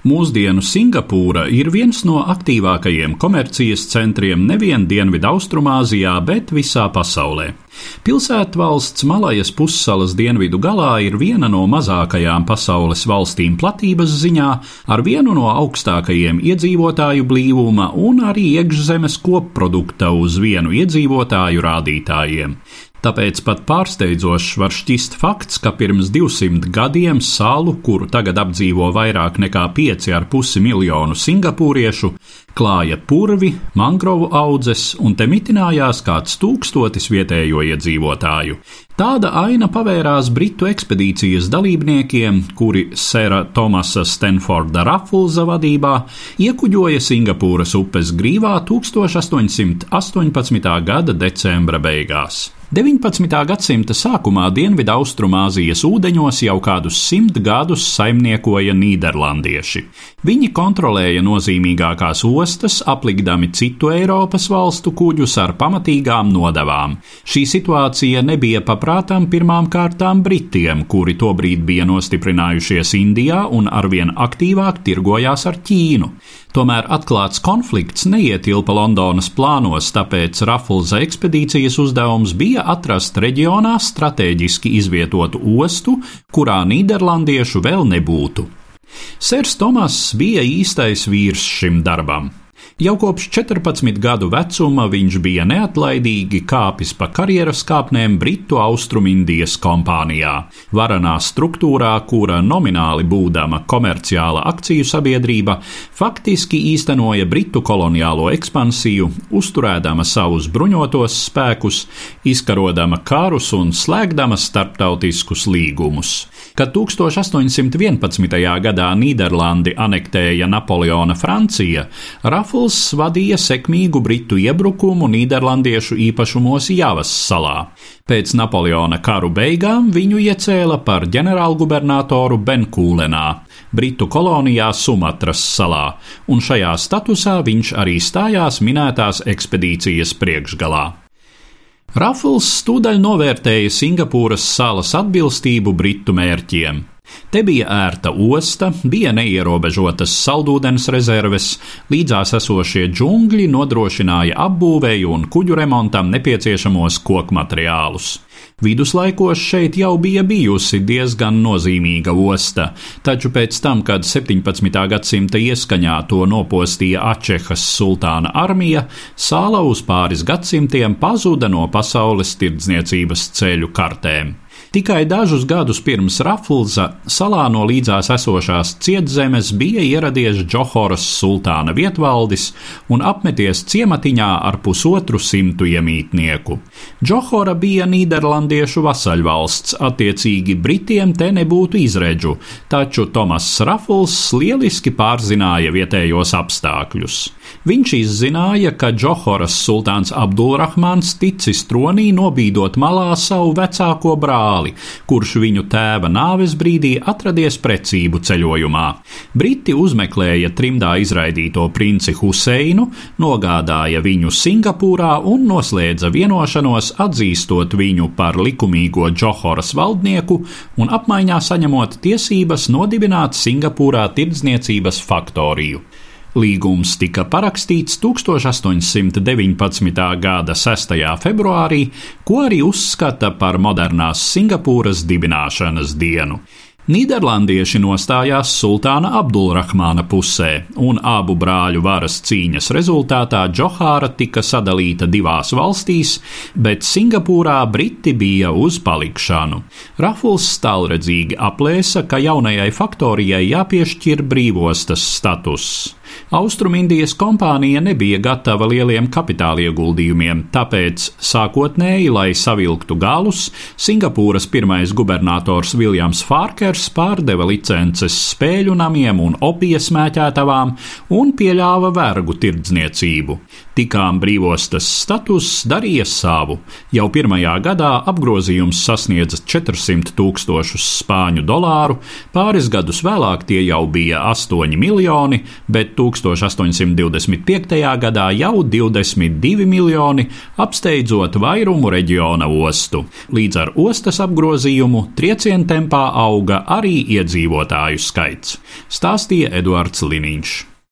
Mūsdienu Singapūra ir viens no aktīvākajiem komercijas centriem nevien Dienvidu-Austrumāzijā, bet visā pasaulē. Pilsētvalsts Malajas pussalas dienvidu galā ir viena no mazākajām pasaules valstīm platības ziņā, ar vienu no augstākajiem iedzīvotāju blīvuma un arī iekšzemes kopprodukta uz vienu iedzīvotāju rādītājiem. Tāpēc pat pārsteidzošs var šķist fakts, ka pirms 200 gadiem salu, kuru tagad apdzīvo vairāk nekā 5,5 miljonu singapūriešu, klāja purvi, mangrovu audzes un te mitinājās kāds tūkstotis vietējo iedzīvotāju. Tāda aina pavērās Britu ekspedīcijas dalībniekiem, kuri Sēra Tomasa Stenforda Rafulza vadībā iekuģoja Singapūras upes grīvā 1818. gada decembra beigās. 19. gadsimta sākumā Dienvidu-Austrumāzijas ūdeņos jau kādus simt gadus saimniekoja nīderlandieši. Viņi kontrolēja nozīmīgākās ostas, aplikdami citu Eiropas valstu kuģus ar pamatīgām nodevām. Šī situācija nebija paprātām pirmām kārtām Britiem, kuri tobrīd bija nostiprinājušies Indijā un arvien aktīvāk tirgojās ar Ķīnu. Tomēr atklāts konflikts neietilpa Londonas plānos, tāpēc Rafulza ekspedīcijas uzdevums bija atrast reģionā strateģiski izvietotu ostu, kurā nīderlandiešu vēl nebūtu. Sērs Tomas bija īstais vīrs šim darbam. Jau kopš 14 gadu vecuma viņš bija neatlaidīgi kāpis pa karjeras kāpnēm Britu Austrumindijas kompānijā, varanā struktūrā, kura nomināli būdama komerciāla akciju sabiedrība, faktiski īstenoja Britu koloniālo ekspansiju, uzturēdama savus bruņotos spēkus, izkarodama karus un slēgdama starptautiskus līgumus. Kad 1811. gadā Nīderlandi anektēja Napoleona Francija, Rafuls vadīja sekmīgu britu iebrukumu Nīderlandiešu īpašumos Javas salā. Pēc Napoleona karu beigām viņu iecēla par ģenerālgubernatoru Benkūlenā, Britu kolonijā Sumatras salā, un šajā statusā viņš arī stājās minētās ekspedīcijas priekšgalā. Rafuls stūdaļ novērtēja Singapūras salas atbilstību britu mērķiem. Te bija ērta osta, bija neierobežotas saldūdens rezerves, līdzās esošie džungļi nodrošināja apbūvēju un kuģu remontam nepieciešamos koku materiālus. Viduslaikos šeit jau bija bijusi diezgan nozīmīga osta, taču pēc tam, kad 17. gadsimta ieskaņā to nopostīja Ačehas sultāna armija, sāla uz pāris gadsimtiem pazuda no pasaules tirdzniecības ceļu kartēm. Tikai dažus gadus pirms Rafulza salā no līdzās esošās cietzemes bija ieradies Džohoras sultāna vietvaldis un apmeties ciematiņā ar pusotru simtu iemītnieku. Džohora bija Nīderlandiešu vasaļvalsts, attiecīgi Britiem te nebūtu izredzu, taču Tomas Rafuls lieliski pārzināja vietējos apstākļus. Viņš izzināja, ka Džohoras sultāns Abdulrahmans ticis tronī nobīdot malā savu vecāko brāli, kurš viņu tēva nāves brīdī atradies precību ceļojumā. Briti uzmeklēja trimdā izraidīto princi Huseinu, nogādāja viņu Singapūrā un noslēdza vienošanos atzīstot viņu par likumīgo Džohoras valdnieku un apmaiņā saņemot tiesības nodibināt Singapūrā tirdzniecības faktoriju. Līgums tika parakstīts 1819. gada 6. februārī, ko arī uzskata par modernās Singapūras dibināšanas dienu. Nīderlandieši nostājās sultāna Abdulrahmāna pusē, un abu brāļu varas cīņas rezultātā Džohāra tika sadalīta divās valstīs, bet Singapūrā Briti bija uz palikšanu. Rafuls tālredzīgi aplēsa, ka jaunajai faktorijai jāpiešķir brīvostas status. Austrumindijas kompānija nebija gatava lieliem kapitāla ieguldījumiem, tāpēc sākotnēji, lai savilktu galus, Singapūras pirmais gubernators Viljams Fārkers pārdeva licences spēļu namiem un opijas mēķētavām un pieļāva vergu tirdzniecību. Tikām brīvostas status darīja savu. Jau pirmajā gadā apgrozījums sasniedza 400 tūkstošus spāņu dolāru, pāris gadus vēlāk tie jau bija 8 miljoni, bet 1825. gadā jau 22 miljoni, apsteidzot vairumu reģiona ostu. Līdz ar ostas apgrozījumu trieciena tempā auga arī iedzīvotāju skaits, stāstīja Eduards Liniņš.